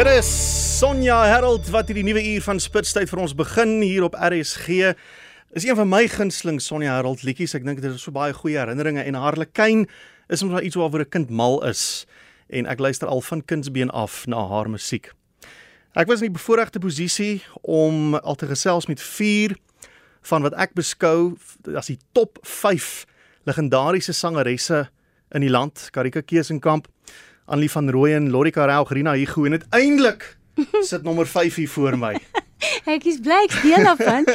Dit is Sonja Harold wat hierdie nuwe uur van Spitstyd vir ons begin hier op RSG. Is een van my gunsteling Sonja Harold liedjies. Ek dink dit is so baie goeie herinneringe en Harlekin is mos maar iets waaroor 'n kind mal is en ek luister al van kindsbeen af na haar musiek. Ek was in die bevoordeelde posisie om al te gesels met 4 van wat ek beskou as die top 5 legendariese sangeresse in die land, Karika Keesenkamp, Annelie van Rooyen, Lorika Rau, Rina Hugo en uiteindelik sit nommer 5 hier voor my. Ek is bly ek's deel daarvan.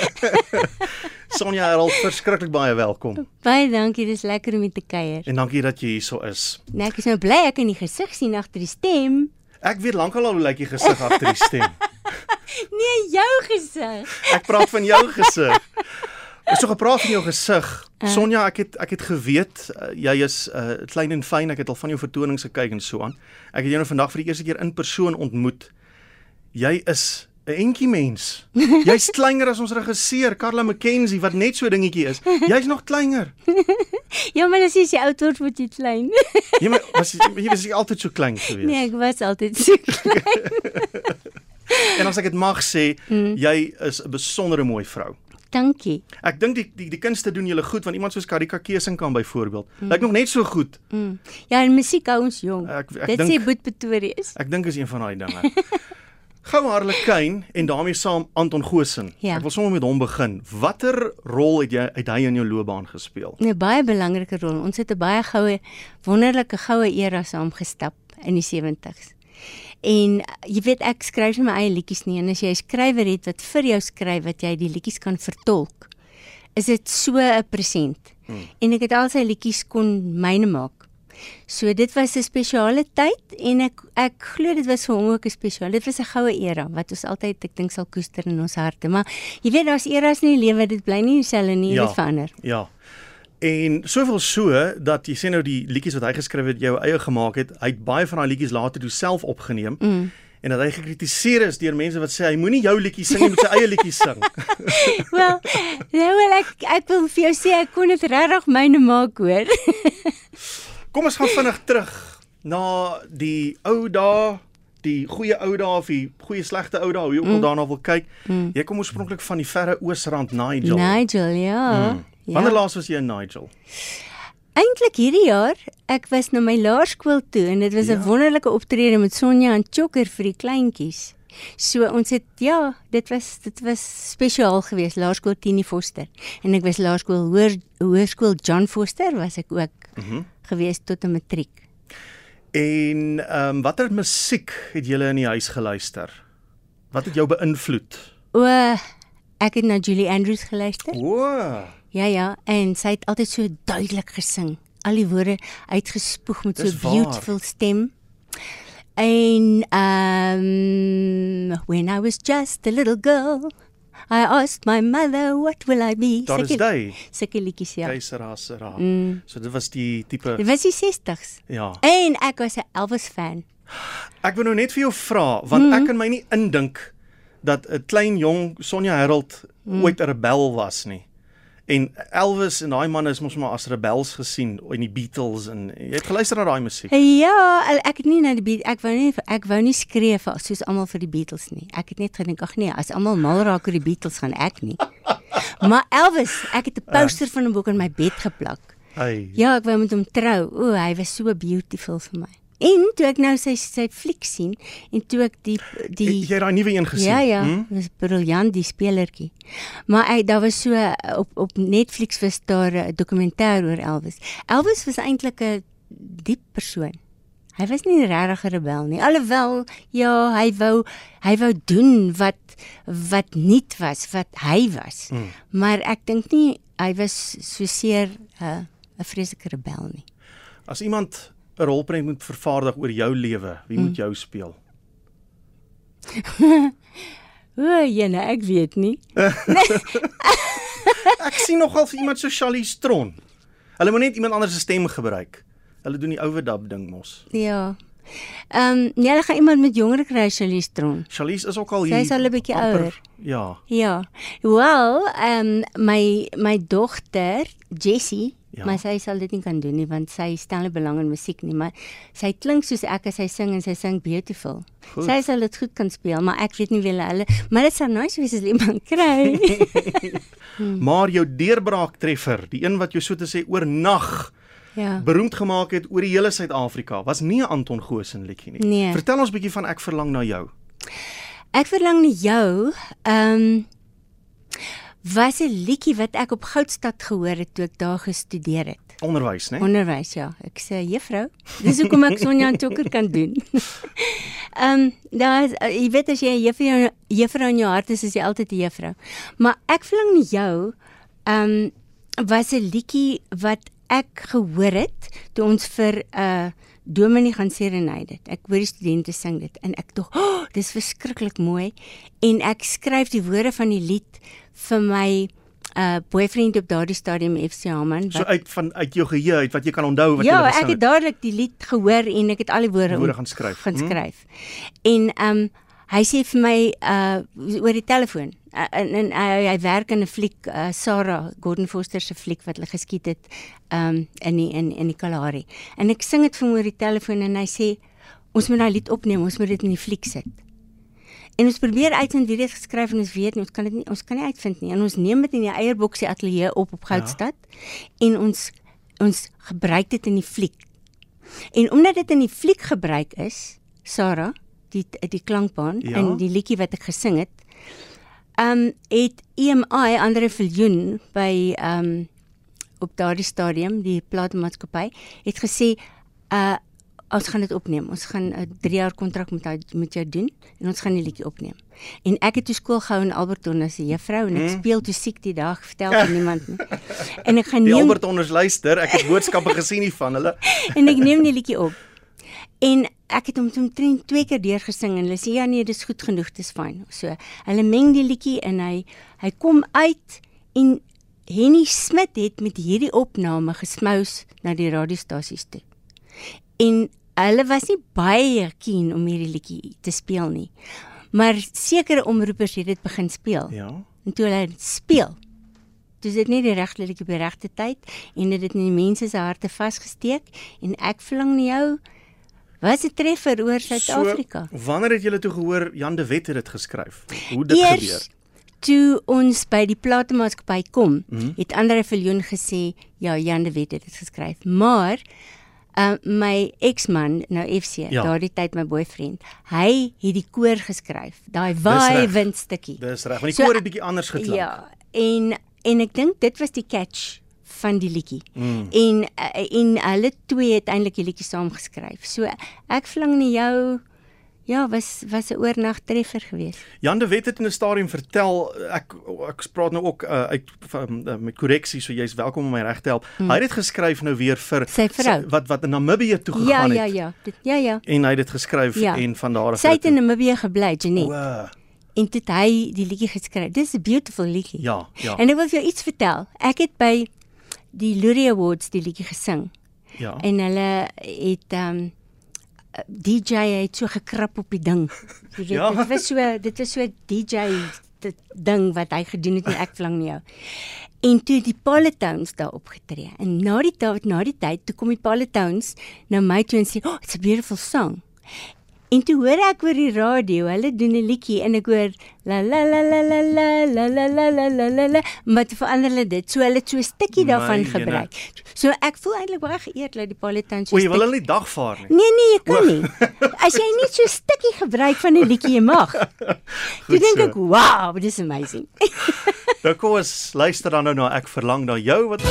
Sonja Harold, verskriklik baie welkom. Baie dankie, dis lekker om te kuier. En dankie dat jy hierso is. Nee, ek is nou bly ek kan die gesig sien agter die stem. Ek weet lankal al hoe lyk jy gesig agter die stem. Nee, jou gesig. Ek praat van jou gesig. Ek so gepraat van jou gesig. Sonja, ek het ek het geweet uh, jy is uh, klein en fyn. Ek het al van jou vertonings gekyk en so aan. Ek het jou nou vandag vir die eerste keer in persoon ontmoet. Jy is 'n entjie mens. Jy's kleiner as ons regisseur Karla McKenzie wat net so dingetjie is. Jy's nog kleiner. Ja, maar as jy se oud word word jy klein. Jy maar was jy was jy altyd so klein gewees. Nee, ek was altyd so klein. En as ek dit mag sê, mm. jy is 'n besondere mooi vrou. Dankie. Ek dink die die die kunste doen julle goed want iemand soos Karika Keesing kan byvoorbeeld. Mm. Lyk nog net so goed. Mm. Ja, en musiek hou ons jong. Ek, ek Dit dink sê Boet Pretorius. ek dink is een van daai dinge. Gou Harlekin en daarmee saam Anton Goosen. Ja. Ek wil sommer met hom begin. Watter rol het jy uit hy in jou loopbaan gespeel? 'n Baie belangrike rol. Ons het 'n baie goue wonderlike goue era saam gestap in die 70's. En uh, jy weet ek skryf nie my eie liedjies nie en as jy 'n skrywer het wat vir jou skryf wat jy die liedjies kan vertolk, is dit so 'n present. Hmm. En ek het al sy liedjies kon myne maak. So dit was 'n spesiale tyd en ek ek glo dit was vir hom ook 'n spesiaal. Dit was 'n goue era wat ons altyd ek dink sal koester in ons harte. Maar jy weet daar's eras in die lewe, dit bly nie dieselfde nie, Ja. dit verander. Ja. En soveel so dat jy sê nou die liedjies wat hy geskryf het jou eie gemaak het, hy het baie van daai liedjies later toe self opgeneem. Mm. En dat hy gekritiseer is deur mense wat sê hy moenie jou liedjies sing nie, moet sy eie liedjies sing. Wel, nou wil ek ek wil vir jou sê ek kon dit regtig myne maak hoor. Kom ons gaan vinnig terug na die ou dae, die goeie ou dae of die goeie slegte ou dae, hoe jy ook al daarna wil kyk. Mm. Jy kom oorspronklik van die verre Oosrand, Nigel. Nigel, ja. Mm. Wanneer laas was jy in Nigel? Eintlik hierdie jaar, ek was na my laerskool toe en dit was 'n Ja. wonderlike optrede met Sonja en Chokker vir die kleintjies. So ons het ja, dit was dit was spesiaal geweest, laerskool Tini Foster. En ek was laerskool hoër hoërskool John Foster was ek ook mm -hmm. geweest tot 'n matriek. En ehm um, watter musiek het julle in die huis geluister? Wat het jou beïnvloed? O, ek het na Julie Andrews geluister. O, Ja ja, en sy het altyd so duidelik gesing. Al die woorde uitgespoeg met so waar. beautiful stem. En um when I was just a little girl, I asked my mother what will I be? daar is hy. Sulke liedjies ja. Keiserhassera. Mm. So dit was die tipe Dit was die 60s. ja. En ek was 'n Elvis fan. Ek wil nou net vir jou vra want mm. ek kan my nie indink dat 'n klein jong Sonja Harold mm. ooit 'n rebel was nie. En Elvis en daai man is mos maar as rebels gesien in die Beatles en jy het geluister na daai musiek. Ja, al- ek het nie na die ek wou nie ek wou nie skree vir soos almal vir die Beatles nie. Ek het net gedink ag nee, as almal mal raak oor die Beatles gaan ek nie. maar Elvis, ek het 'n poster van hom ook in my bed geplak. Hey. Ja, ek wou met hom trou. O, hy was so beautiful vir my. En toe ek nou sy sy fliek sien en toe ek die die Het jy daai nuwe een gesien? Ja ja, Hm? hmm? was briljant die spelertjie. Maar hy daar was so op op Netflix was daar 'n dokumentêr oor Elvis. Elvis was eintlik 'n diep persoon. Hy was nie regtig 'n rebel nie. Alhoewel ja, hy wou hy wou doen wat wat nuut was, wat hy was. Hmm. Mm. Maar ek dink nie hy was so seer 'n uh, 'n vreeslike rebel nie. As iemand 'n rolprent moet vervaardig oor jou lewe, wie moet jou speel? O, jene, ek weet nie. Ek sien nogal vir iemand so Charlie Stron. Hulle moet net iemand anders se stem gebruik. Hulle doen die overdub ding mos. Ja. Ehm, um, nee, hulle gaan iemand met jonger kry, Charlize Theron. Charlize is ook al Sy hier. is al 'n bietjie ouer. Ja. Ja. Wel, ehm um, my my dogter Jessie Ja. Maar sy sal dit nie kan doen nie want sy stel nie belang in musiek nie, maar sy klink soos ek as sy sing en sy sing beautiful. Goed. Sy sal dit goed kan speel, maar ek weet nie wie hulle, maar dit sou nice wees as iemand kry. hmm. Maar jou deurbraak treffer, die een wat jou so te sê oornag ja. beroemd gemaak het oor die hele Suid-Afrika, was nie 'n Anton Goosen liedjie nie. Nee. Vertel ons bietjie van ek verlang na jou. Ek verlang na jou. Ehm um, was 'n liedjie wat ek op Goudstad gehoor het toe ek daar gestudeer het. Onderwys, né? Onderwys, ja. Ek sê juffrou, dis hoekom ek Sonja Antoker kan doen. Ehm um, daar jy weet as jy 'n juffrou juffrou in jou hart is, is jy altyd 'n juffrou. Maar ek verlang na jou. Ehm um, was 'n liedjie wat ek gehoor het toe ons vir 'n uh, dominee gaan serenade dit. Ek hoor die studente sing dit en ek dink, "Oh, dis verskriklik mooi." En ek skryf die woorde van die lied vir my uh boyfriend op daardie stadium FC Haman. So uit van uit jou geheue uit wat jy kan onthou wat ja, jy gesing het. Ja, ek het dadelik die lied gehoor en ek het al die woorde, woorde gaan skryf. Gaan hm? skryf. Hmm. En um hy sê vir my uh oor die telefoon uh, en, en uh, hy werk in 'n fliek uh, Sarah Gordon Foster se fliek wat hulle geskiet het um in die, in in die Kalahari en ek sing dit vir hom oor die telefoon en hy sê ons moet daai lied opneem ons moet dit in die fliek sit en ons probeer uitvind wie dit geskryf en ons weet nie ons kan dit nie ons kan nie uitvind nie en ons neem dit in die eierboksie ateljee op op Goudstad ja. en ons ons gebruik dit in die fliek en omdat dit in die fliek gebruik is Sarah die die klankbaan ja. in die liedjie wat ek gesing het. Um het EMI Andre Viljoen by um op daardie stadium die platenmaatskappy het gesê uh ons gaan dit opneem. Ons gaan 'n 3 jaar kontrak met jou met jou doen en ons gaan die liedjie opneem. En ek het toe skool gehou in Alberton as 'n juffrou en ek hmm. speel toe siek die dag, vertel vir niemand nie. En ek gaan neem Die Albertoners luister, ek het boodskappe gesien hier van hulle. en ek neem die liedjie op. En ek het hom omtrent twee keer deurgesing en hulle sê ja nee, dis goed genoeg, dis fyn. So, hulle meng die liedjie en hy hy kom uit en Henny Smit het met hierdie opname gesmous na die radiostasies toe. En hulle was nie baie keen om hierdie liedjie te speel nie. Maar sekere omroepers het dit begin speel. Ja. En toe hulle speel, dis dit nie die regte liedjie op die regte tyd en dit het in die mense se harte vasgesteek en ek verlang na jou Wat 'n treffer oor Suid-Afrika. So, wanneer het julle toe gehoor Jan de Wet het dit geskryf? Hoe dit Eers, gebeur? Toe ons by die platemaatskappy kom, mm -hmm. het Andre Viljoen gesê, ja, Jan de Wet het dit geskryf. Maar uh my eksman, nou FC, ja. daardie tyd my boyfriend, hy het die koor geskryf. Daai waai wind stukkie. Dis reg, want die so, koor het bietjie anders geklank. Ja, en en ek dink dit was die catch van die liedjie. Mm. En eh, en hulle twee het eintlik die liedjie saam geskryf. So ek verlang na jou ja, was was 'n oornag treffer geweest. Jan de Wet het in 'n stadium vertel ek ek praat nou ook uh, uit van, uh, met korreksie, so jy's welkom om my reg te help. Mm. Hy het dit geskryf nou weer vir sy vrou sy, wat wat in Namibië toe gegaan ja, het. Ja, ja, ja. Ja, ja. En hy het dit geskryf ja. en van daar af Sy het in Namibië gebly, Jenny. Wow en dit hy die liedjie geskryf. Dis 'n beautiful liedjie. Ja, ja. En ek wil vir jou iets vertel. Ek het by die Lurie Awards die liedjie gesing. Ja. En hulle het ehm um, DJ het so gekrap op die ding. Jy weet ja. dit was so dit was so DJ dit ding wat hy gedoen het en ek verlang nie jou. En toe die Polytones daar opgetree. En na die tyd na die tyd toe kom die Polytones na my toe en sê, "Oh, it's a beautiful song." En toe hoor ek oor die radio, hulle doen 'n liedjie en ek hoor la la la la la la la la la la la la la maar te verander hulle dit. So hulle het so 'n stukkie daarvan gebruik. So ek voel eintlik baie geëerd dat die Paulitans so. O, jy wil hulle nie dagvaar nie. Nee nee, jy kan nie. As jy nie so 'n stukkie gebruik van 'n liedjie jy mag. Toe dink ek, wow, this is amazing. Nou kom ons luister dan nou na ek verlang na jou wat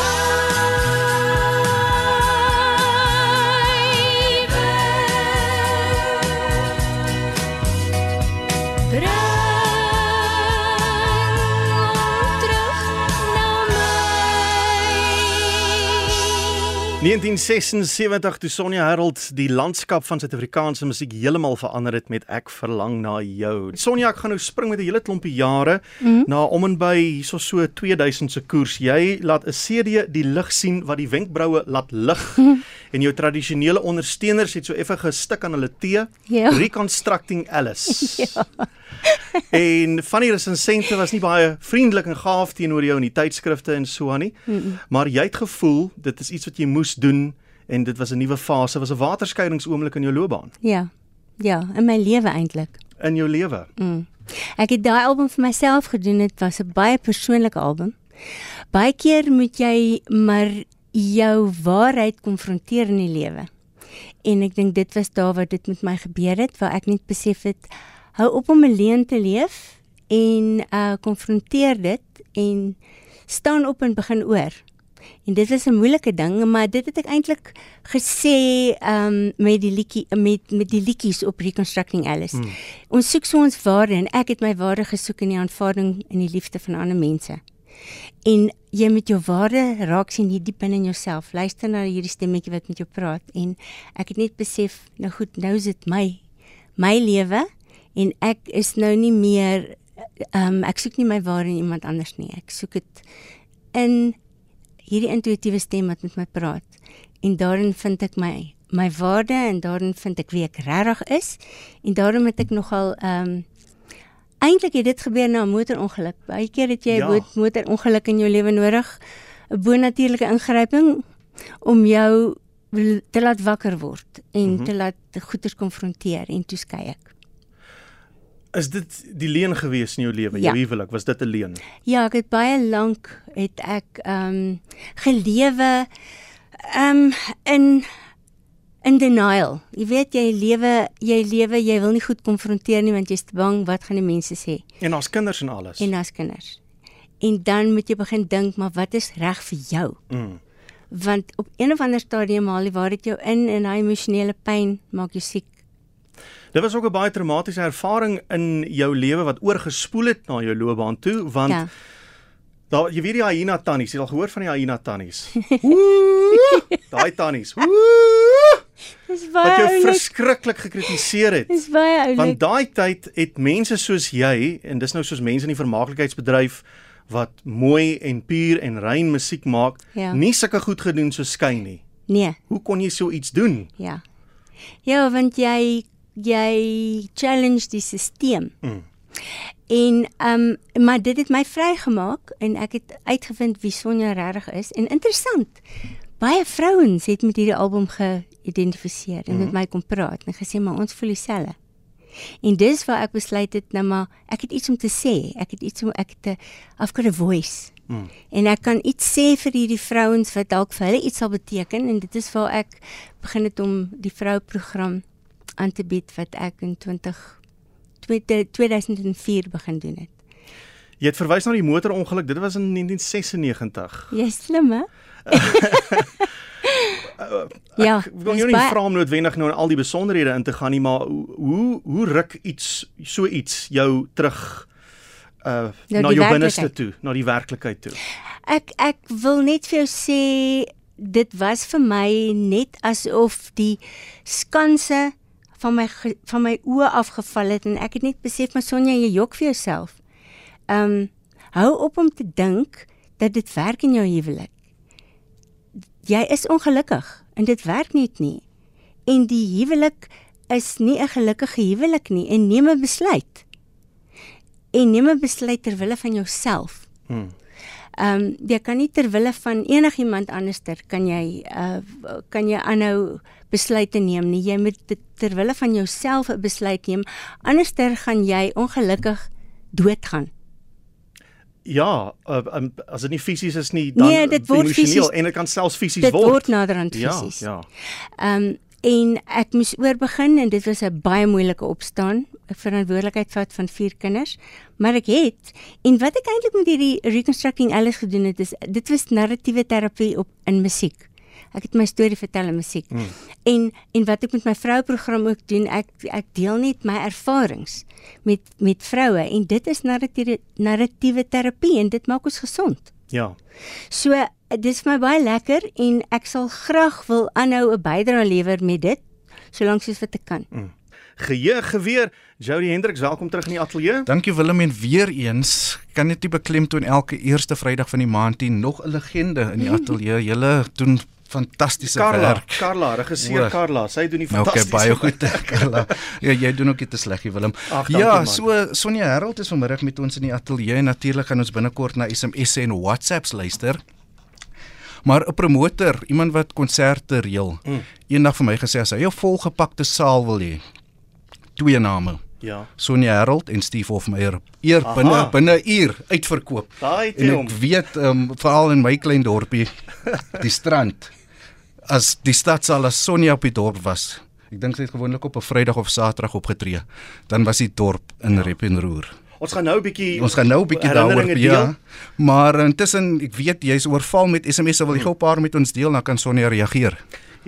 1976 toe Sonja Harold die landskap van Suid-Afrikaanse musiek heeltemal verander het met Ek verlang na jou. Sonja, ek gaan nou spring met 'n hele klompie jare mm -hmm. na om en by hierso so 2000 se koers. Jy laat 'n CD die lig sien wat die wenkbroue laat lig. Mm -hmm. en jou tradisionele ondersteuners het so effe gestik aan hulle tee. Ja. Reconstructing Alice. ja. en van die resensente was nie baie vriendelik en gaaf teenoor jou in die tydskrifte en so aan nie. Mm -mm. Maar jy het gevoel dit is iets wat jy moes doen en dit was 'n nuwe fase, was 'n waterskeidingsoomblik in jou loopbaan. Ja. Ja, in my lewe eintlik. In jou lewe. Mm. Ek het daai album vir myself gedoen. Dit was 'n baie persoonlike album. Baie keer moet jy maar jou waarheid konfronteer in die lewe. En ek dink dit was daar waar dit met my gebeur het, waar ek net besef het hou op om alleen te leef en uh konfronteer dit en staan op en begin oor. En dit was 'n moeilike ding, maar dit het ek eintlik gesê um met die liedjie met met die liedjies op Reconstructing Alice. Hmm. Ons soek so ons waarde en ek het my waarde gesoek in die aanvaarding en die liefde van ander mense. En jy met jou waarde raak sien hier diep in jouself. Luister na hierdie stemmetjie wat met jou praat en ek het net besef, nou goed, nou is dit my my lewe en ek is nou nie meer ehm um, ek soek nie my waarde in iemand anders nie. Ek soek dit in hierdie intuïtiewe stem wat met my praat. En daarin vind ek my my waarde en daarin vind ek wie ek regtig is en daarom het ek nogal ehm um, eintlik het dit gebeur na 'n motorongeluk. Baie keer het jy 'n ja. motorongeluk in jou lewe nodig, 'n bonatuurlike ingryping om jou te laat wakker word en mm -hmm. te laat goeters konfronteer en toeskei ek. Is dit die leen gewees in jou lewe, ja. jou huwelik? Was dit 'n leen? Ja, ek het baie lank het ek ehm um, gelewe ehm um, in in denial. Jy weet jy lewe, jy lewe, jy wil nie goed konfronteer nie want jy's bang wat gaan die mense sê. En ons kinders en alles. En ons kinders. En dan moet jy begin dink, maar wat is reg vir jou? Mm. Want op een of ander stadium haal jy waar dit jou in en daai emosionele pyn maak jou siek Dit was ook 'n baie traumatiese ervaring in jou lewe wat oorgespoel het na jou loopbaan toe want ja. Daar jy weet die hyena tannies, jy het al gehoor van die hyena tannies. Daai tannies. Dis baie wat jou verskriklik gekritiseer het. Dis baie oulik. Want daai tyd het mense soos jy en dis nou soos mense in die vermaaklikheidsbedryf wat mooi en puur en rein musiek maak, ja. nie sulke goed gedoen so skyn nie. Nee. Hoe kon jy so iets doen? Ja. Ja, want jy jy challenge die stelsel. Mm. En ehm um, maar dit het my vrygemaak en ek het uitgevind wie Sonja regtig is en interessant. Baie vrouens het met hierdie album geïdentifiseer en met mm. my kom praat en gesê maar ons voel dieselfde. En dis waar ek besluit het nou maar ek het iets om te sê. Ek het iets om ek te I've got a voice. Mm. En ek kan iets sê vir hierdie vrouens wat dalk vir hulle iets sal beteken en dit is waar ek begin het om die vrou program aan te bied wat ek in 20 2004 begin doen het. Jy het verwys na die motorongeluk, dit was in 1996. Jy slim hè? ja, ek wil jou nie vra om noodwendig nou in al die besonderhede in te gaan nie, maar hoe hoe ruk iets so iets jou terug uh nou, na jou binneste toe, na die werklikheid toe? Ek ek wil net vir jou sê dit was vir my net asof die skanse van my van my oë afgeval het en ek het net besef maar Sonja jy jok vir jouself. Ehm um, hou op om te dink dat dit werk in jou huwelik. Jy is ongelukkig en dit werk net nie. En die huwelik is nie 'n gelukkige huwelik nie en neem 'n besluit. En neem 'n besluit ter wille van jouself. Hmm. Ehm um, jy kan nie ter wille van enigiemand anderster kan jy uh kan jy aanhou besluite neem nie. Jy moet ter wille van jouself 'n besluit neem. Anderster gaan jy ongelukkig doodgaan. Ja, uh, um, as dit nie fisies is nie, dan nee, dit word emosioneel en dit kan selfs fisies word. Dit word nader aan fisies. Ja, ja. Ehm um, en ek moes oorbegin en dit was 'n baie moeilike opstaan, 'n verantwoordelikheid vat van vier kinders, maar ek het en wat ek eintlik met hierdie reconstructing alles gedoen het is dit was narratiewe terapie op in musiek. Ek het my storie vertel in musiek. Mm. En en wat ek met my vrou program ook doen, ek ek deel net my ervarings met met vroue en dit is narratiewe narratiewe terapie en dit maak ons gesond. Ja. So dis vir my baie lekker en ek sal graag wil aanhou 'n bydrae lewer met dit solank soos wat ek kan. Mm. Geheue geweer, Jody Hendriks, welkom terug in die ateljee. Dankie Willem en weer eens kan net beklemtoon elke eerste Vrydag van die maand hier nog 'n legende in die ateljee. Julle doen fantastiese Carla, werk. Carla, regisseur Carla, sy doen die fantastiese. Okay, baie goed, Carla. Ja, jy doen ook dit sleg, Willem. Ach, ja, dankie, so Sonja Harold is vanmiddag met ons in die ateljee en natuurlik gaan ons binnekort na SMS'e en WhatsApps luister. Maar 'n promotor, iemand wat konserte reël, mm. eendag vir my gesê as hy 'n volgepakte saal wil hê, twee name. Ja. Sonja Harold en Steve Hofmeyer eer binne binne 'n uur uitverkoop. Daai en ek weet um, veral in my klein dorpie die strand as die stad sal as Sonja op die dorp was. Ek dink sy het gewoonlik op 'n Vrydag of Saterdag opgetree. Dan was die dorp in ja. rep en roer. Ons gaan nou 'n bietjie Ons gaan nou 'n bietjie daaroor ja. Maar intussen ek weet jy's oorval met SMS'e wil jy gou 'n paar met ons deel dan kan Sonja reageer.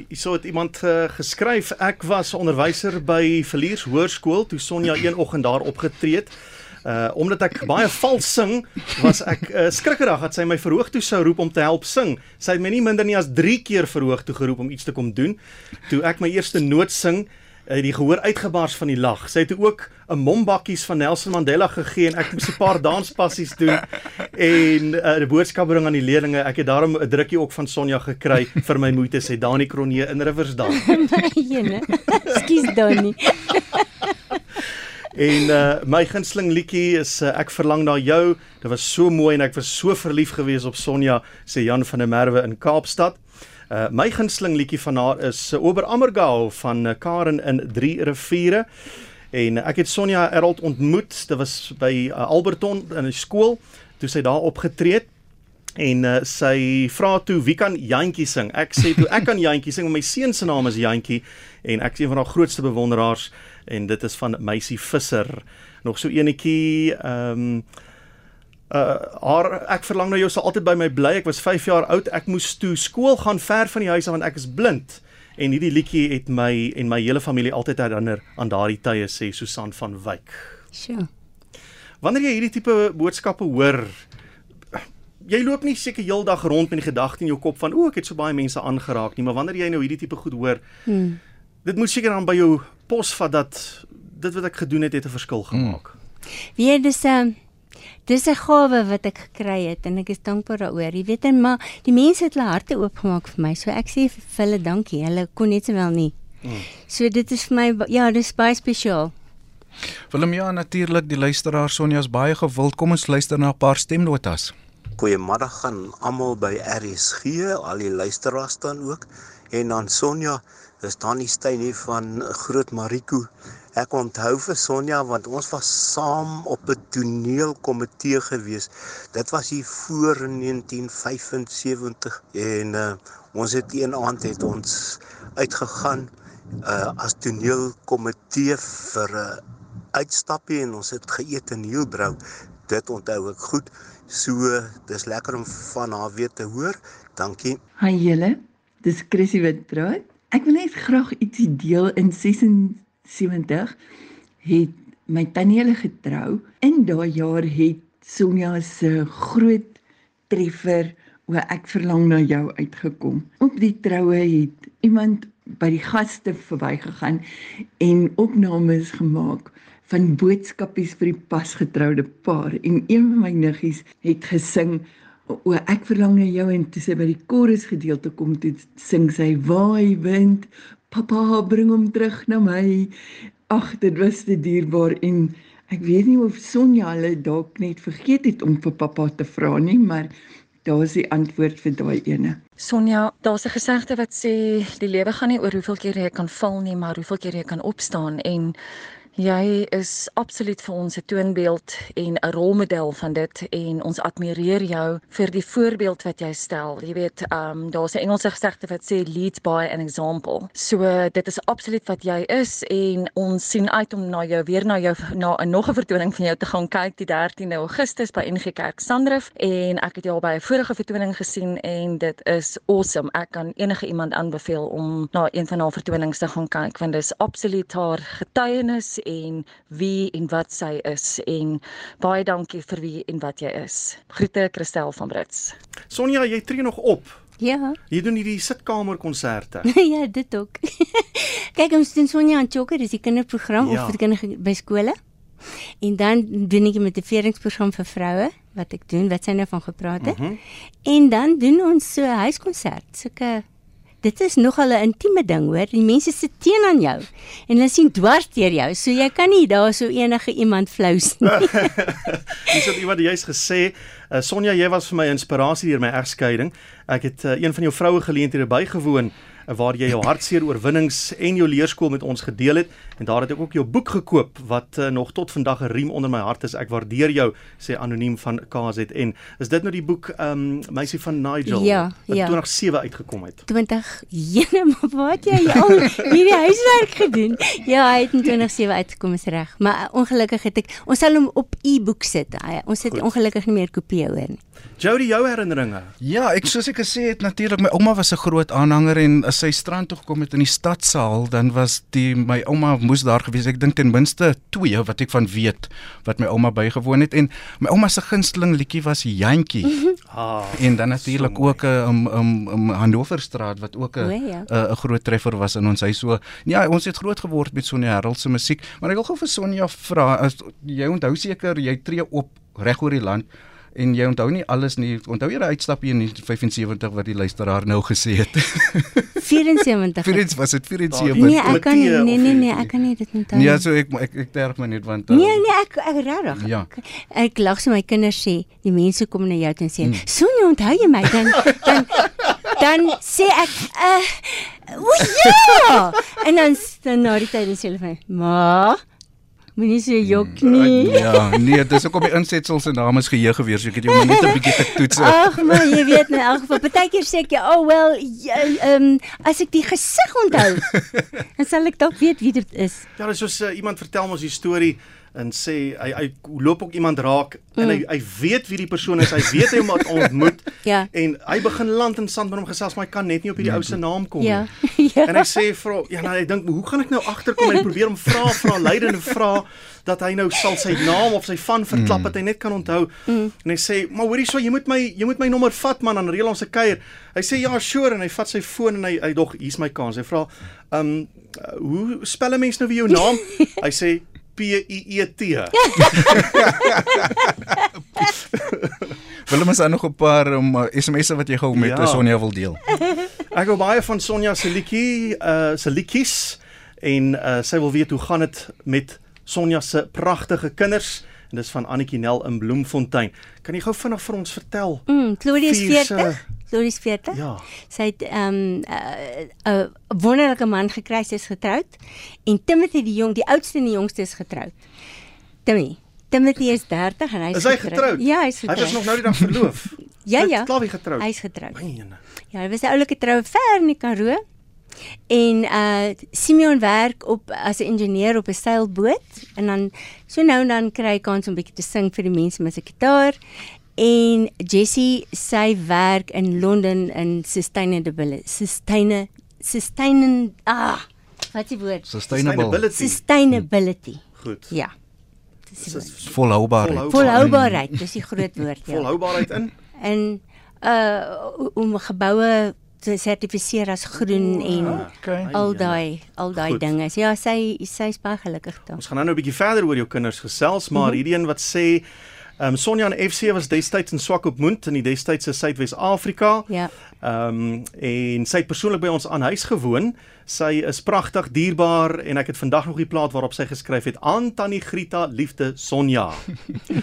Hierso het iemand uh, geskryf ek was onderwyser by Verliers Hoërskool toe Sonja een oggend daar opgetree het. Uh omdat ek baie vals sing, was ek uh, skrikkerig dat sy my verhoog toe sou roep om te help sing. Sy het my nie minder nie as 3 keer verhoog toe geroep om iets te kom doen. Toe ek my eerste noot sing, uh, die gehoor uitgebars van die lag. Sy het ook 'n mombakkies van Nelson Mandela gegee en ek moes 'n paar danspassies doen en uh, 'n boodskap bring aan die leerders. Ek het daarom 'n drukkie ook van Sonja gekry vir my moeite sê Dani Kronee in Riversdal. Jene. Skus Dani. En uh my gunsteling liedjie is uh, ek verlang na jou. Dit was so mooi en ek was so verlief gewees op Sonja, sê Jan van der Merwe in Kaapstad. Uh my gunsteling liedjie van haar is uh, Ober Ammergau van uh, Karen in Drie Riviere. En ek het Sonja Erold ontmoet. Dit was by uh, Alberton in 'n skool toe sy daar opgetree het. En uh, sy vra toe wie kan Jantjie sing? Ek sê toe ek kan Jantjie sing, my seun se naam is Jantjie en ek is een van haar grootste bewonderaars en dit is van Meisie Visser. Nog so enetjie ehm um, uh haar ek verlang na jou sal altyd by my bly. Ek was 5 jaar oud. Ek moes toe skool gaan ver van die huis af want ek is blind. En hierdie liedjie het my en my hele familie altyd herinner aan daardie tye sê Susan van Wyk. Sjoe. Wanneer jy hierdie tipe boodskappe hoor, jy loop nie seker heeldag rond met die gedagte in jou kop van o, ek het so baie mense aangeraak nie, maar wanneer jy nou hierdie tipe goed hoor, hmm. dit moet seker dan by jou pos vat dat dit wat ek gedoen het het 'n verskil gemaak. Hmm. Wie dis 'n um, dis 'n gawe wat ek gekry het en ek is dankbaar daaroor. Jy weet en maar die mense het hulle harte oopgemaak vir my. So ek sê vir hulle dankie. Hulle kon net sowel nie. Hmm. So dit is vir my ja, dis baie spesiaal. Willem ja natuurlik die luisteraar Sonja is baie gewild. Kom ons luister na 'n paar stemnotas. Goeiemôre aan almal by RSG, al die luisteraars dan ook en dan Sonja Dis Tannie Steyn hier van Groot Mariko. Ek onthou vir Sonja want ons was saam op 'n toneelkomitee gewees. Dit was hier voor 1975 en uh, ons het een aand het ons uitgegaan uh, as toneelkomitee vir 'n uh, uitstappie en ons het geëet in Hielbrou. Dit onthou ek goed. So dis lekker om van haar weer te hoor. Dankie. Hi julle. Dis Chrissy wat praat. Ek wil net graag ietsie deel in 76 het my tannie hulle getrou. In daai jaar het Sonja se groot treffer oor ek verlang na jou uitgekom. Op die troue het iemand by die gaste verbygegaan en opnames gemaak van boodskapies vir die pasgetroude paar en een van my niggies het gesing o ek verlang na jou en toe sy by die chorus gedeelte kom toe sing sy waai wind papa bring hom terug na my. Ag dit was te dierbaar en ek weet nie of Sonja hulle dalk net vergeet het om vir papa te vra nie maar daar is die antwoord vir daai ene. Sonja daar's 'n gesegde wat sê die lewe gaan nie oor hoeveel keer jy kan val nie maar hoeveel keer jy kan opstaan. En Jy is absoluut vir ons 'n toonbeeld en 'n rolmodel van dit en ons admireer jou vir die voorbeeld wat jy stel. Jy weet, ehm um, daar's 'n Engelse gesegde wat sê lead by an example. So dit is absoluut wat jy is en ons sien uit om na jou weer na jou na 'n nog 'n vertoning van jou te gaan kyk die 13de Augustus by NG Kerk Sandrift en ek het jou al by 'n vorige vertoning gesien en dit is awesome. Ek kan enige iemand aanbeveel om na een van haar vertonings te gaan kyk want dit is absoluut haar getuienis en wie en wat sy is en baie dankie vir wie en wat jy is. Groete Christel van Brits. Sonja, jy tree nog op. Ja. Jy doen hierdie sitkamer konserte. ja, dit ook. Kyk, ons doen Sonja en Chokker, dis die kinderprogram ja. of vir kinders by skole. En dan doen ek met 'n motiveringsprogram vir vroue wat ek doen wat sy nou van gepraat het. Mm -hmm. En dan doen ons so 'n huiskonsert, sulke dit is nogal 'n intieme ding, hoor. Die mense sit teen aan jou en hulle sien dwars deur jou. So jy kan nie daar so enige iemand flous nie. Dis wat iemand jy's gesê, uh, Sonja, jy was vir my inspirasie deur my egskeiding. Ek het uh, een van jou vroue geleenthede bygewoon waar jy jou hartseer oorwinnings en jou leerskool met ons gedeel het en daar het ek ook jou boek gekoop wat uh, nog tot vandag 'n riem onder my hart is. Ek waardeer jou, sê anoniem van KZN. Is dit nou die boek ehm um, Meisie van Nigel ja, wat ja. 2007 uitgekom het? 20 Jene, maar wat jy al hierdie huiswerk gedoen? Ja, hy het in 2007 uitgekom is reg. Maar uh, ongelukkig het ek ons sal hom op e-boek sit. Ons het Goed. ongelukkig nie meer kopieë hoor nie. Jody, jou herinneringe? Ja, ek soos ek gesê het natuurlik my ouma was 'n groot aanhanger en as sy strand toe gekom het in die stadsaal, dan was die my ouma moes daar gewees. Ek dink ten minste twee wat ek van weet wat my ouma bygewoon het en my ouma se gunsteling liedjie was Jantjie. ah, en dan natuurlik ook 'n um, um, um, Hannoverstraat wat ook 'n ja. 'n groot treffer was in ons huis. So ja, ons het groot geword met Sonja Harold se musiek, maar ek wil gou vir Sonja vra, jy onthou seker jy tree op reg oor die land En jy onthou nie alles nie. Onthou jy die uitstapie in 75 wat die luisteraar nou gesê het? 74. 74 was dit 74. Nee, ek kan nie nee nee nee, ek kan nie dit onthou. Nee, so ek ek ek terg my net want uh, Nee nee, ek ek regtig. Ja. Ek, ek lag so my kinders sê, die mense kom na jou en sê, hmm. "Sonja, onthou jy my?" Dan dan dan sê ek, uh, "O ja!" En dan dan na die tyd sê hulle vir my, "Ma, Moenie so jok mm, nie. Ja, nee, dis ook op die insetsels en dames geheue gewees. Ek het jou net 'n bietjie getoets. Ag, maar jy weet in elk geval, partykeer sê ek, "Oh well, ehm um, as ek die gesig onthou, dan sal ek dalk weet wie dit is." Ja, dis soos uh, iemand vertel ons die storie en sê hy hy loop ook iemand raak mm. en hy hy weet wie die persoon is. Hy weet hy hom ontmoet ja. en hy begin land in sand met hom gesels, maar hy kan net nie op hierdie ou se naam kom ja. nie. Ja. En hy sê vir ja, nou hy dink, "Hoe gaan ek nou agterkom?" en hy probeer hom vra, vra leidende vra dat hy nou sal sy naam of sy van verklap mm. het hy net kan onthou. Mm. En hy sê, "Maar hoorie, so jy moet my jy moet my nommer vat man, dan reël ons 'n kuier." Hy sê, "Ja, sure." En hy vat sy foon en hy hy dog, "Hier's my kans." Hy vra, "Um, uh, hoe spel 'n mens nou weer jou naam?" hy sê P I E T. Wil ons dan nog 'n paar um, SMS'e wat jy gou met ja. Sonja wil deel? Ek hou baie van Sonja se liedjie, uh se liedjies en uh sy wil weet hoe gaan dit met Sonja se pragtige kinders en dis van Annetjie Nel in Bloemfontein. Kan jy gou vinnig vir ons vertel? Mm, Claudius 40. Claudius 40. Ja. Sy het ehm, 'n um, 'n uh, wonderlike man gekry, sy is getroud en Timothy die jong, die oudste en die jongste is getroud. Timmy Timothy is 30 en hy is, is hy getroud. Ja, hy is getroud. Hy was nog nou die dag verloof. ja, ja. Klaar wie getroud. Hy is getroud. Ja, hy was 'n oulike troue ver in die Karoo. En uh Simeon werk op as 'n ingenieur op 'n seilboot en dan so nou en dan kry hy kans om bietjie te sing vir die mense met sy gitaar. En Jessie sy werk in Londen in sustainability sustain sustain ah wat is die woord? Sustainability. Sustainability. Hmm. goed. Ja. Volhoubaarheid. Volhoubaarheid dis die groot woord ja. Volhoubaarheid in? In uh om geboue te sertifiseer as groen oh, en okay. al daai al daai dinge. Ja, sy sy is baie gelukkig daar. Ons gaan nou 'n bietjie verder oor jou kinders gesels, maar mm -hmm. hierdie een wat sê Ehm um, Sonja en FC was destyds in Swakopmund in die destydse Suidwes-Afrika. Ja. Ehm um, en sy het persoonlik by ons aan huis gewoon. Sy is pragtig, dierbaar en ek het vandag nog die plaat waarop sy geskryf het aan Tannie Grita, liefde Sonja.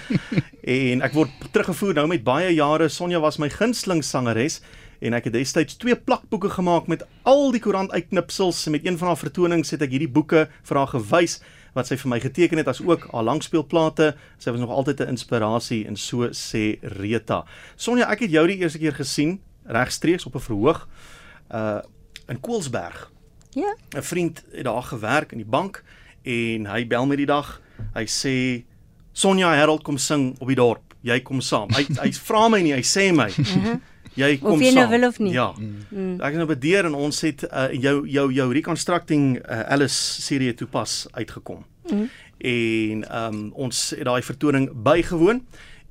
en ek word teruggevoer nou met baie jare. Sonja was my gunsteling sangeres en ek het destyds twee plakboeke gemaak met al die koerant uitknipsels en met een van haar vertonings het ek hierdie boeke vir haar gewys wat sy vir my geteken het as ook haar langspeelplate. Sy was nog altyd 'n inspirasie en so sê Rita. Sonja, ek het jou die eerste keer gesien regstreeks op 'n verhoog uh in Koelsberg. Ja. 'n Vriend het daar gewerk in die bank en hy bel my die dag. Hy sê Sonja Harold kom sing op die dorp. Jy kom saam. Hy hy vra my nie, hy sê my. Jy kom of jy nou wil of nie. Ja. Mm. Ek is nou bedeer en ons het uh, jou jou jou reconstructing uh, Alice serie toepas uitgekom. Mm. En ehm um, ons het daai vertoning bygewoon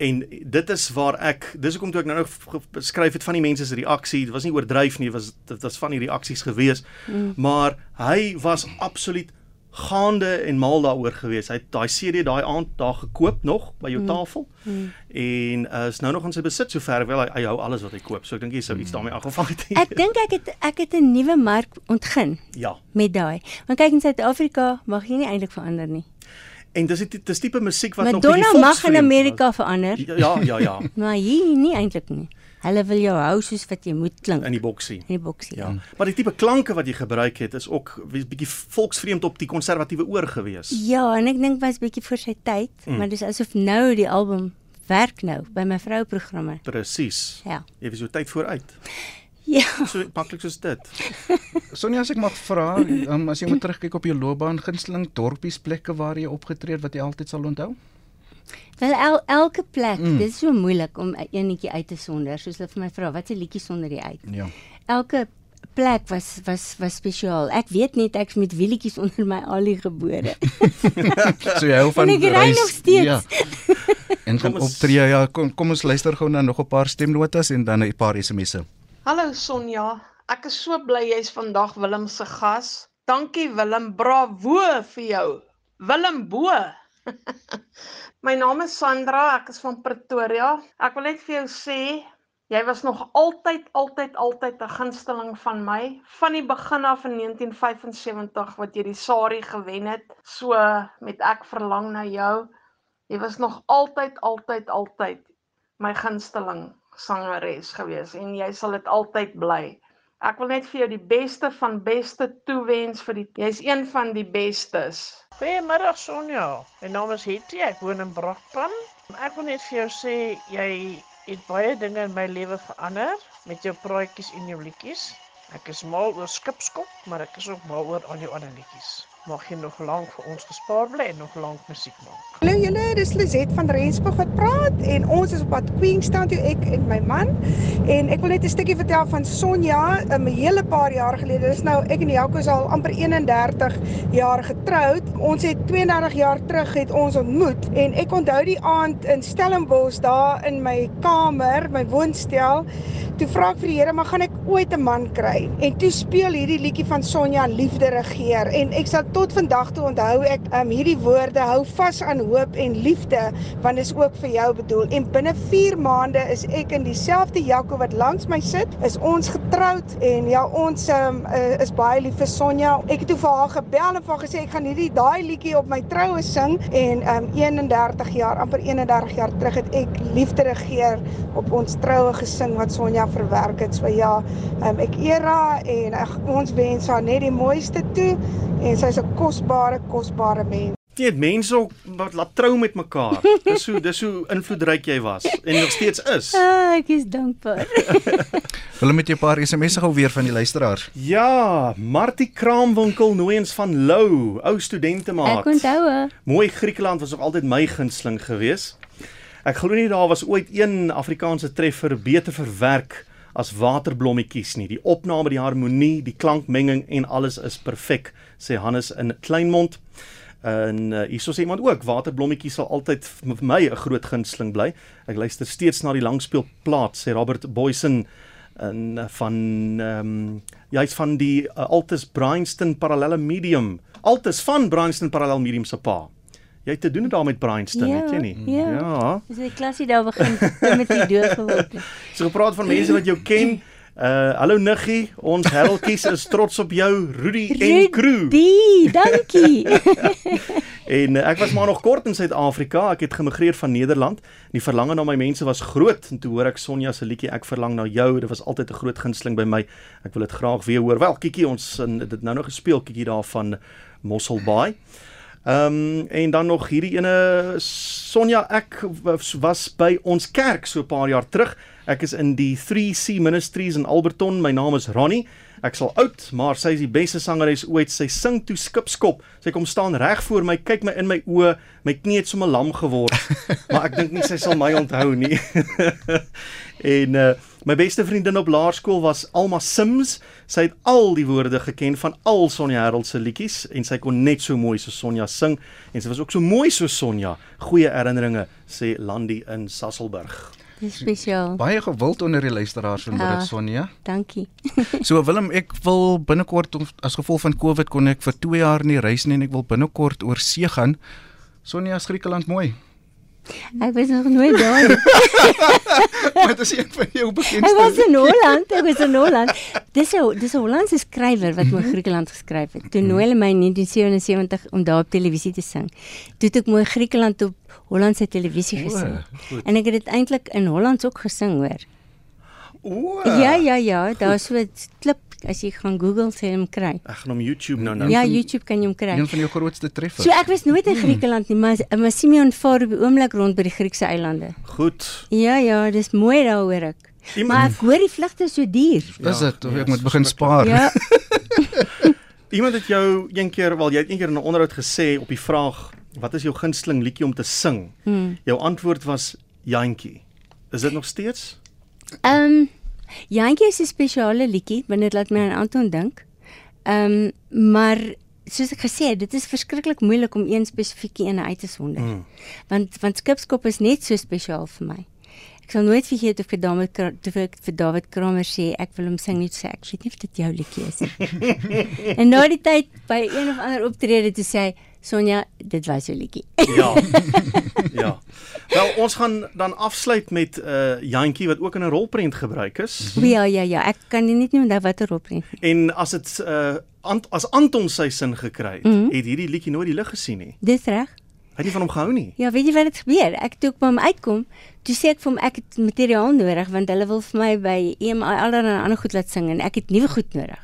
en dit is waar ek dis hoekom toe ek nou nou beskryf het van die mense se reaksie dit was nie oordryf nie was dit was van die reaksies gewees mm. maar hy was absoluut gaande en mal daaroor gewees. Hy het daai CD daai aand daar gekoop nog by jou mm. tafel. Mm. En uh, is nou nog in sy besit sover wel hy, hy hou alles wat hy koop. So ek dink jy sou iets daarmee aangevang het. ek dink ek het ek het 'n nuwe mark ontgin. Ja. Met daai. Want kyk in Suid-Afrika mag jy nie eintlik verander nie. En dis dit dis tipe musiek wat Madonna nog bietjie volks mag in Amerika was. verander. Ja, ja, ja. maar hier nie eintlik nie. Hulle wil jou hou soos wat jy moet klink in die boksie. In die boksie. Ja. Maar die tipe klanke wat jy gebruik het is ook bietjie volksvreemd op die konservatiewe oor gewees. Ja, en ek dink was bietjie voor sy tyd, mm. maar dis asof nou die album werk nou by my vrou programme. Presies. Ja. Jy was so tyd vooruit. Ja. So maklik soos dit. Sonja, as ek mag vra, um, as jy moet terugkyk op jou loopbaan, gunsteling dorpies plekke waar jy opgetree het wat jy altyd sal onthou? Wel el, elke plek, mm. dit is so moeilik om eenetjie uit te sonder. Soos hulle vir my vra, wat se liedjie sonder jy uit? Ja. Elke plek was was was spesiaal. Ek weet net ek's met wielietjies onder my alie gebore. so jy hou van en ek reis nog steeds. Ja. En kom optree ja, kom kom ons luister gou na nog 'n paar stemnotas en dan 'n paar SMS'e. Hallo Sonja, ek is so bly jy's vandag Willem se gas. Dankie Willem, bravo vir jou. Willem Bo. My naam is Sandra, ek is van Pretoria. Ek wil net vir jou sê, jy was nog altyd altyd altyd 'n gunsteling van my van die begin af in 1975 wat jy die Sari gewen het. So met ek verlang na jou. Jy was nog altyd altyd altyd my gunsteling sangeres gewees en jy sal dit altyd bly. Ek wil net vir jou die beste van beste toewens vir die jy's een van die bestes. Goeiemiddag Sonja. My naam is Hetty. Ek woon in Brakpan. Ek wil net vir jou sê jy het baie dinge in my lewe verander met jou praatjies en jou liedjies. Ek is mal oor skipskop, maar ek is ook mal oor al jou ander liedjies mag jy nog lank vir ons gespaar bly en nog lank musiek maak. Hallo julle, dis Lizet van Rensburg wat praat en ons is op pad Queenstown toe ek en my man en ek wil net 'n stukkie vertel van Sonja, 'n hele paar jaar gelede. Dis nou ek en Jaco is al amper 31 jaar getroud. Ons het 32 jaar terug het ons ontmoet en ek onthou die aand in Stellenbosch daar in my kamer, my woonstel. Toe vra ek vir die Here, "Maar gaan ek ooit 'n man kry?" En toe speel hierdie liedjie van Sonja Liefde regeer. En ek sal tot vandag toe onthou ek um, hierdie woorde hou vas aan hoop en liefde want dit is ook vir jou bedoel. En binne 4 maande is ek in dieselfde Jaco wat langs my sit is ons getroud en ja ons um, uh, is baie lief vir Sonja. Ek het toe vir haar gebel en vir haar gesê ek gaan hierdie daai liedjie op my troue sing. En um, 31 jaar amper 31 jaar terug het ek liefde regeer op ons troue gesing wat Sonja verwerk het. So ja um, ek eer haar en ag ons wens haar net die mooiste toe en sy's 'n kosbare kosbare mens. Jy het mense ook wat laat trou met mekaar. Dis hoe dis hoe invloedryk jy was en nog steeds is. Ah, ek is dankbaar. Wil met jou paar SMS'e gou weer van die luisteraars. Ja, Martie Kraamwinkel nooiens van Lou, ou studente maat. Ek onthou. Mooi Griekeland was ook altyd my gunsteling geweest. Ek glo nie daar was ooit een Afrikaanse treffer beter verwerk as waterblommetjies nie. Die opname, die harmonie, die klankmenging en alles is perfek, sê Hannes in Kleinmond. En uh, hierso sê iemand ook waterblommetjies sal altyd vir my 'n groot gunsteling bly. Ek luister steeds na die langspeelplaat sê Robert Boysen en uh, van ehm um, jy's van die uh, Altus Bryanston parallelle medium. Altus van Bryanston parallel medium se pa. Jy het te doen daar met Bryanston, ja, weet jy nie? Ja. ja. Dis die klasie daar begin met die deur geword. So gepraat van mense wat jou ken. Uh hallo Niggie, ons hereltjies is trots op jou, Rudy en crew. Die, dankie. en uh, ek was maar nog kort in Suid-Afrika. Ek het gemigreer van Nederland. Die verlange na my mense was groot en toe hoor ek Sonja se liedjie Ek verlang na jou. Dit was altyd 'n groot gunsteling by my. Ek wil dit graag weer hoor. Wel, Kiki, ons het dit nou nog gespeel, Kiki daar van Mosselbaai. Ehm um, en dan nog hierdie ene Sonja ek was by ons kerk so 'n paar jaar terug. Ek is in die 3C Ministries in Alberton. My naam is Ronnie. Ek sal oud, maar sy is die beste sangeres ooit. Sy sing toe skipskop. Sy kom staan reg voor my, kyk my in my oë, my knie het sommer lam geword. maar ek dink nie sy sal my onthou nie. en uh My beste vriendin op laerskool was Alma Sims. Sy het al die woorde geken van al Sonja Herald se liedjies en sy kon net so mooi so Sonja sing en sy was ook so mooi so Sonja. Goeie herinneringe sê Landy in Sasselburg. Dis spesiaal. Baie gewild onder die luisteraars vanmôre, Ja. Sonja. Dankie. So Willem, ek wil binnekort as gevolg van Covid kon ek vir 2 jaar nie reis nie en ek wil binnekort oor see gaan. Sonja, is Griekeland mooi. Ek was nog nooit daar nie. Wat is een van jou bekendste? Ek was in Holland, ek was in Holland. Dis 'n dis 'n Hollandse skrywer wat oor Griekeland geskryf het. Toe nooi hulle my in 1977 om daar op televisie te sing. Toe het ek mooi Griekeland op Hollandse televisie O, gesing. goed. En ek het dit eintlik in Hollands ook gesing, hoor. O. Ja, ja, ja, daar's so 'n klip as jy gaan Google sê hom kry. Ek gaan hom YouTube nou nou. Ja, YouTube kan jy hom kry. Een van jou grootste treffers. So ek was nooit in Griekeland nie, maar maar Simeon vaar op die oomblik rond by die Griekse eilande. Goed. Ja, ja, dis mooi daar hoor ek. Maar ek hoor die vlugte is so duur. Is dit of ek moet begin spaar? Ja. Iemand het jou een keer, wel jy het een keer in 'n onderhoud gesê op die vraag wat is jou gunsteling liedjie om te sing? Hmm. Jou antwoord was Jantjie. Is dit nog steeds? Ehm um, Jantjie is 'n spesiale liedjie, want dit laat my aan Anton dink. Ehm um, maar soos ek gesê het, dit is verskriklik moeilik om een spesifieke een uit te sonder. Mm. Want want Skipskop is net so spesiaal vir my. Sal nooit vergeet of ek daarmee toe ek vir David Kramer sê ek wil hom sing net sê ek weet nie of dit jou liedjie is nie. en na die tyd by een of ander optrede toe sê hy Sonja, dit was jou liedjie. Ja. ja. Wel, ons gaan dan afsluit met 'n uh, Jantjie wat ook in 'n rolprent gebruik is. ja, ja, ja, ek kan nie net nie onthou watter opbring. En as dit uh Ant, as Anton sy sin gekry het, mm. -hmm. het hierdie liedjie nooit die lig gesien nie. Dis reg. Hy het nie van hom gehou nie. Ja, weet jy wat het gebeur? Ek toe ek by hom uitkom, toe sê ek vir hom ek het materiaal nodig want hulle wil vir my by EMI allerlei ander goed laat sing en ek het nuwe goed nodig.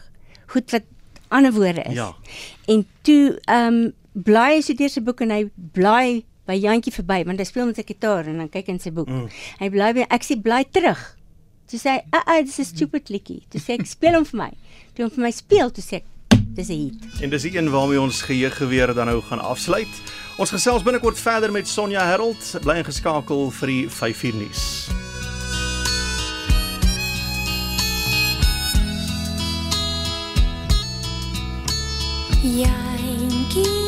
Goed wat ander woorde is. Ja. En toe ehm um, blaai hy so deur sy boek en hy blaai by Jantjie verby want hy speel met sy gitaar en dan kyk in sy boek. Mm. Hy blaai by ek sê blaai terug. Toe sê hy, "Ag, ah, dis 'n stupid liedjie." Toe sê ek, "Speel hom vir my." Toe hom vir my speel, toe sê ek, "Dis 'n hit." En dis die een waarmee ons geheuggeweer dan nou gaan afsluit. Ons gesels binnekort verder met Sonja Herold. Bly ingeskakel vir die 5uur nuus. Jantjie,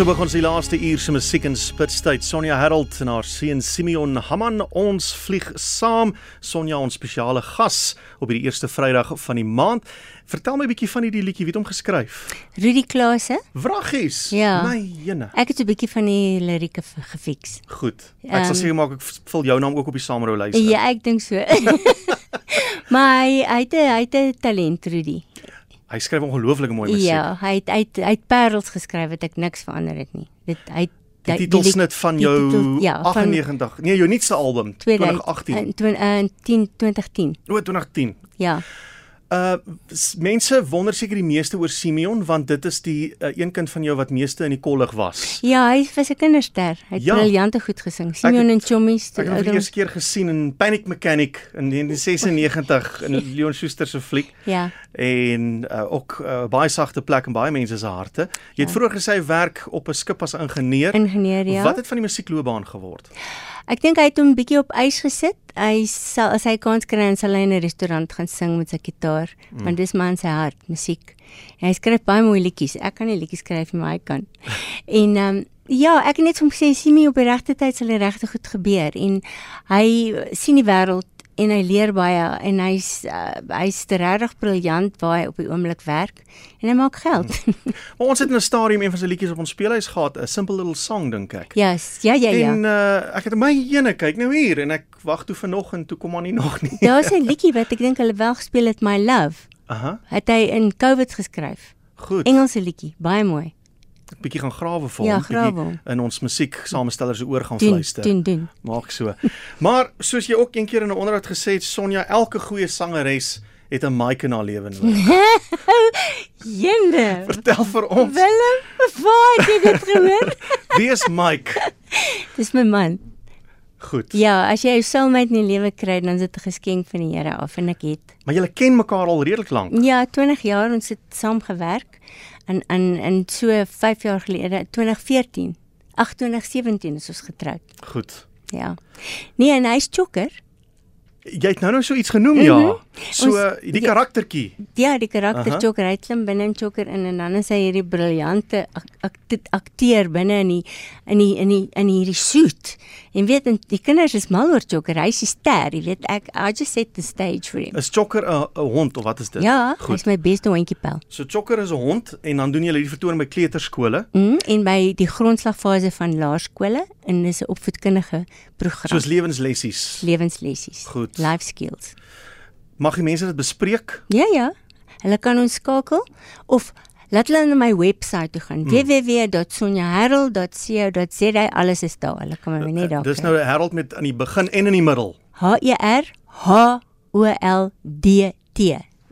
so begin ons die laaste uur se musiek en spitstyd. Sonja Herold en haar seun Simeon Hamman, ons vlieg saam. Sonja ons spesiale gas op hierdie eerste Vrydag van die maand. Vertel my 'n bietjie van hierdie liedjie, wie het hom geskryf? Rudy Klase? Wraggies. Ja. My jene. Ek het 'n bietjie van die lirieke gefiks. Goed. Ek sal Ehm, seker maak ek vul jou naam ook op die saamrou lys. Ja, ek dink so. maar hy hy het hy het talent Rudy. Hy skryf ongelooflike mooi musiek. Ja, hy het hy het parels geskryf wat ek niks verander het nie. Dit hy Die titelsnit van jou titel- ja, van 98. Nee, jou nuutste album 2018. In 2010 2010. O, 2010. Ja. Uh mense wonder seker die meeste oor Simeon want dit is die uh, een kind van jou wat meeste in die kollig was. Ja, hy was 'n kinderster. Hy het Ja. briljante goed gesing. Simeon en Chommies. Ek het hom vir die eerste keer gesien in Panic Mechanic in 1996 in Leon Schuster se fliek. Ja. En uh, ook uh, baie sagte plek in baie mense se harte. Jy het Ja. vroeër gesê hy werk op 'n skip as ingenieur. Ingenieur, ja. Wat het van die musiekloopbaan geword? Ek dink hy het hom 'n bietjie op ys gesit. Hy sal as hy kans kry en sal hy in 'n restaurant gaan sing met sy gitaar, Mm. want dis maar in sy hart, musiek. En hy skryf baie mooi liedjies. Ek kan nie liedjies skryf nie, maar hy kan. en ehm um, ja, ek het net hom gesê sien my op die regte tyd sal die regte goed gebeur en hy sien die wêreld en hy leer baie en hy's uh, hy's regtig briljant waar hy op die oomblik werk en hy maak geld. Maar ons het in 'n stadium een van sy liedjies op ons speelhuis gehad, 'n Simple Little Song dink ek. yes, ja ja ja. En uh, ek het my ene kyk nou hier en ek wag toe vanoggend toe kom maar nie nog nie. Daar's 'n liedjie wat ek dink hulle wel gespeel het, My Love. Aha. Het hy in COVID geskryf. Goed. Engelse liedjie, baie mooi. Bietjie gaan grawe vir Ja, hom, grawe hom. in ons musiek samestellers se oor gaan Doen, fluister. doen, doen. Maak so. Maar soos jy ook een keer in 'n onderhoud gesê het, Sonja, elke goeie sangeres het 'n mic in haar lewe nodig. Jende. Vertel vir ons, Willem, waar het jy dit gehoor? wie is Mike? Dis my man. Goed. Ja, as jy 'n soulmate in die lewe kry, dan is dit 'n geskenk van die Here af en ek het. Maar julle ken mekaar al redelik lank. Ja, 20 jaar ons het saam gewerk en in in so 5 jaar gelede, 2014. Ag 2017 is ons getroud. Goed. Ja. Nee, en hy's chokker. Jy het nou nou so iets genoem, ja. So Ons- die ja. karaktertjie. Ja, die karakter chokker, hy klim binne in chokker in en dan is hy hierdie briljante ak ak akteur binne in die in die in die in hierdie suit. En weet en die kinders is mal oor chokker. Hy's die ster, jy weet ek I just set the stage for him. Is Chokker 'n hond of wat is dit? Ja, hy's my beste hondjie pel. So Chokker is 'n hond en dan doen julle hierdie vertoning by kleuterskole, Mm, en by die grondslagfase van laerskole en dis 'n opvoedkundige program. soos lewenslessies. lewenslessies. Goed. Life skills. Mag die mense dit bespreek? Ja ja. Hulle kan ons skakel of laat hulle na my webwerf toe gaan. Mm. www.sonjaherald.co.za alles is daar. Hulle kan my net daar. Dis nou 'n Harold met aan die begin en in die middel H E R H O L D T.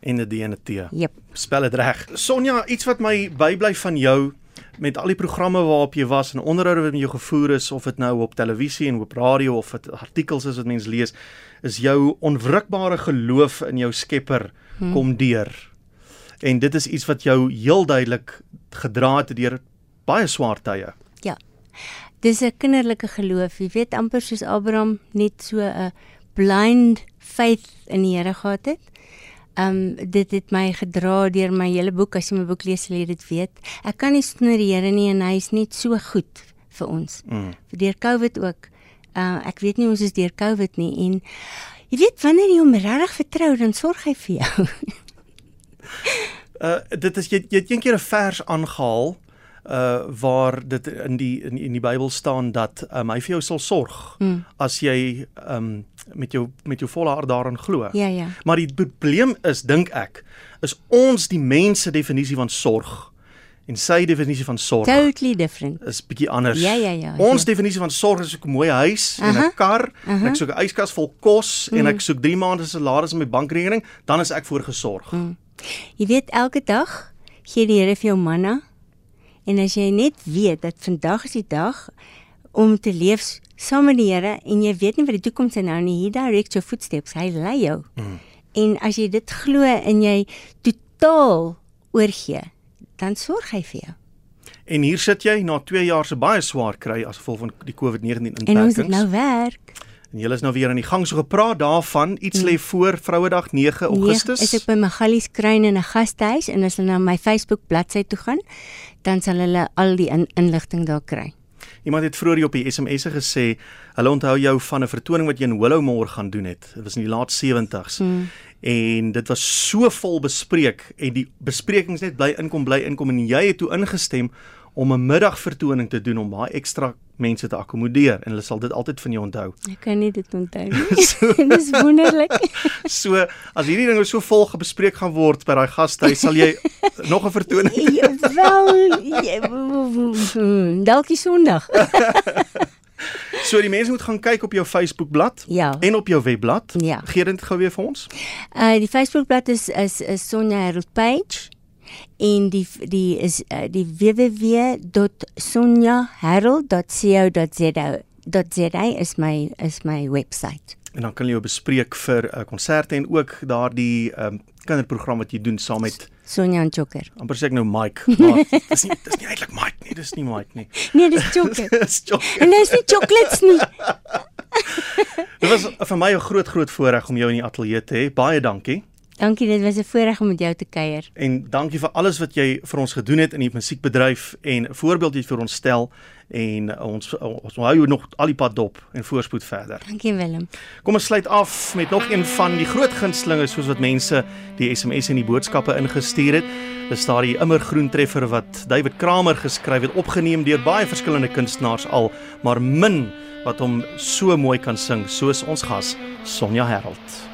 en 'n D en 'n T. Jep. Spel dit reg. Sonja, iets wat my bybly van jou met al die programme waarop jy was en onderhoude wat met jou gevoer is of dit nou op televisie en op radio of dit artikels is wat mense lees, is jou onwrikbare geloof in jou Skepper hmm. kom deur. En dit is iets wat jou heel duidelik gedra het deur baie swaar tye. Ja. Dis 'n kinderlike geloof. Jy weet amper soos Abraham net so 'n blind faith in die Here gehad het. Um dit het my gedra deur my hele boek. As jy my boek lees, sal jy dit weet. Ek kan nie sonder die Here nie en hy is net so goed vir ons. Mm. Deur COVID ook. Uh ek weet nie ons is deur COVID nie en jy weet wanneer jy hom regtig vertrou, dan sorg hy vir jou. Uh dit is jy jy het een keer 'n vers aangehaal uh waar dit in die in, in die Bybel staan dat um, hy vir jou sal sorg Hmm. as jy um met jou met jou volle hart daarin glo. Ja, ja. Maar die probleem is dink ek is ons die mense definisie van sorg en sy definisie van sorg Totally different. is bietjie anders. Ja, ja, ja. Ons Ja. definisie van sorg is 'n mooi huis en 'n kar, aha. ek soek 'n yskas vol kos en Mhm. ek soek 3 maande se salaris in my bankrekening, dan is ek voorgesorg. Mm. Jy weet elke dag gee die Here vir jou manna. En as jy net weet dat vandag is die dag om te leef saam met die Here en jy weet nie wat die toekoms inhou nie, he direct your footsteps. Hy lei jou. Mm. En as jy dit glo en jy totaal oorgee, dan sorg hy vir jou. En hier sit jy na 2 jaar se baie swaar kry as gevolg van die COVID-19 inperkings. En ons het nou werk. En julle is nou weer aan die gang so gepraat daarvan. Iets lê voor Vrouedag 9 Augustus. Nee, is ek by Magalies Kruin in 'n gastehuis en as hulle na my Facebook bladsy toe gaan, dan sal hulle al die in, inligting daar kry. Iemand het vroeër op die SMS'e gesê, hulle onthou jou van 'n vertoning wat jy in Willowmore gaan doen het. Dit was in die laat 70's. Hmm. En dit was so vol bespreek en die besprekings net bly inkom bly inkom en jy het toe ingestem om 'n middagvertoning te doen om baie ekstra mense te akkommodeer en hulle sal dit altyd van jou onthou. Ek kan nie dit onthou nie. Dis wonderlik. So as hierdie dinge so vol gebespreek gaan word by daai gastehuis, sal jy nog 'n vertoning Ja, Wel, die Sondag. So die mense moet gaan kyk op jou Facebookblad Ja. en op jou webblad. Ja. Gee dit gou weer vir ons. Uh die Facebookblad is is is Sonja Harold page en die die is uh, die www.sonjaharold.co.za is my is my website. En dan kan jy jou bespreek vir 'n uh, konserte en ook daardie um, kinderprogram wat jy doen saam met Sonja en Joker. amper sê ek nou Mike, maar dis nie dis nie eintlik Mike nie, dis nie Mike nie. Nee, dis Joker. Dis Joker. en dis nie chocolates nie. Dit was vir my 'n groot groot voorreg om jou in die ateljee te hê. Baie dankie. Dankie, dit was 'n voorreg om met jou te kuier. En dankie vir alles wat jy vir ons gedoen het in die musiekbedryf en 'n voorbeeld jy vir ons stel en ons ons hou jou nog al die pad dop en voorspoed verder. Dankie Willem. Kom ons sluit af met nog een van die groot gunstlinge soos wat mense die SMS en die boodskappe ingestuur het. Dis daardie immergroen treffer wat David Kramer geskryf het, opgeneem deur baie verskillende kunstenaars al, maar min wat hom so mooi kan sing soos ons gas Sonja Herold.